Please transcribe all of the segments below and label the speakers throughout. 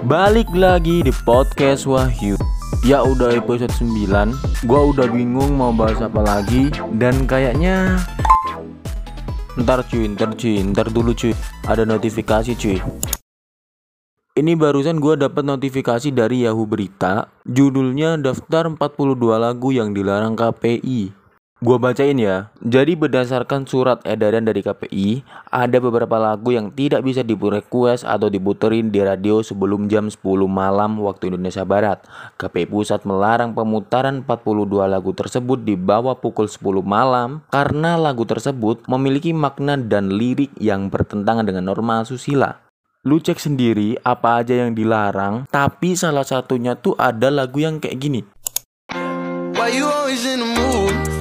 Speaker 1: Balik lagi di podcast Wahyu. Ya udah episode 9 Gua udah bingung mau bahas apa lagi Dan kayaknya Ntar cuy, ntar cuy, ntar dulu cuy. Ada notifikasi cuy. Ini barusan gua dapat notifikasi dari Yahoo Berita. Judulnya daftar 42 lagu yang dilarang KPI Gua bacain ya. Jadi berdasarkan surat edaran dari KPI, ada beberapa lagu yang tidak bisa di request atau diputerin di radio sebelum jam 10 malam waktu Indonesia Barat. KPI Pusat melarang pemutaran 42 lagu tersebut di bawah pukul 10 malam karena lagu tersebut memiliki makna dan lirik yang bertentangan dengan norma asusila. Lu cek sendiri apa aja yang dilarang, tapi salah satunya tuh ada lagu yang kayak gini. Why you?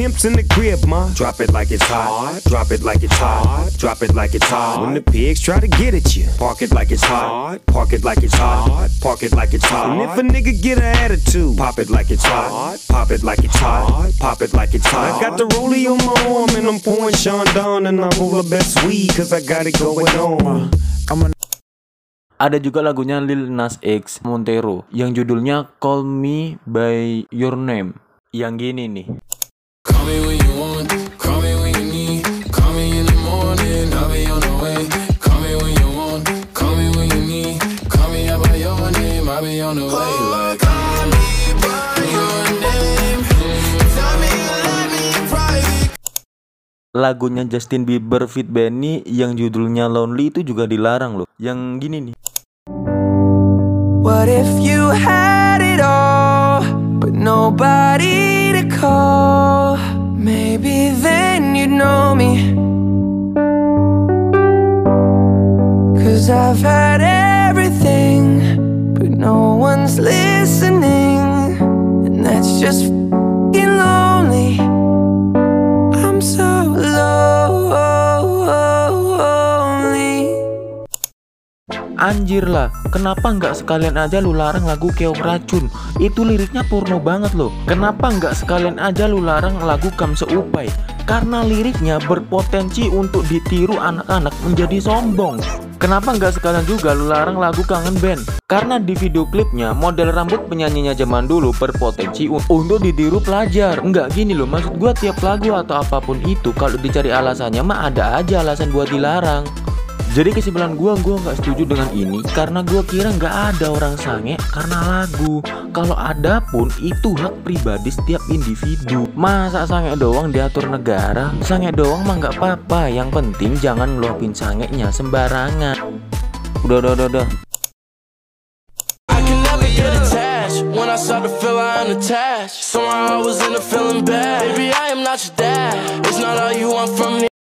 Speaker 1: pimp's in the crib, ma, drop it like it's hot. Drop it like it's hot. Drop it like it's hot. When the pigs try to get at you, park it like it's hot. Park it like it's hot. Park it like it's hot. And if a nigga get an attitude, pop it like it's hot. Pop it like it's hot. Pop it like it's hot. I got the rollie on my arm and I'm pouring Sean down and I'm all the best weed cause I got it going on. I'm a ada juga lagunya Lil Nas X Montero yang judulnya Call Me By Your Name. Yang gini nih. On the way. Like, call me by your name. Tell me you love me private. Lagunya Justin Bieber fit Benny yang judulnya Lonely itu juga dilarang loh. Yang gini nih. What if you had it all, but nobody to call? Maybe then you'd know me. Cause I've had everything, but no one's listening. And that's just lonely. I'm so Anjir lah, kenapa nggak sekalian aja lu larang lagu keong racun? Itu liriknya porno banget loh. Kenapa nggak sekalian aja lu larang lagu kam seupai? Karena liriknya berpotensi untuk ditiru anak-anak menjadi sombong. Kenapa nggak sekalian juga lu larang lagu kangen band? Karena di video klipnya model rambut penyanyinya zaman dulu berpotensi untuk ditiru pelajar. Nggak gini loh, maksud gua tiap lagu atau apa pun itu kalau dicari alasannya mah ada aja alasan buat dilarang. Jadi kesimpulan gue, gue nggak setuju dengan ini karena gue kira nggak ada orang sange karena lagu. Kalau ada pun itu hak pribadi setiap individu. Masa sange doang diatur negara? Sange doang mah nggak apa-apa. Yang penting jangan ngeluapin sangenya sembarangan. Udah, udah, udah, udah. Somehow I was in a feeling bad Baby, I am not your dad It's not all you want from me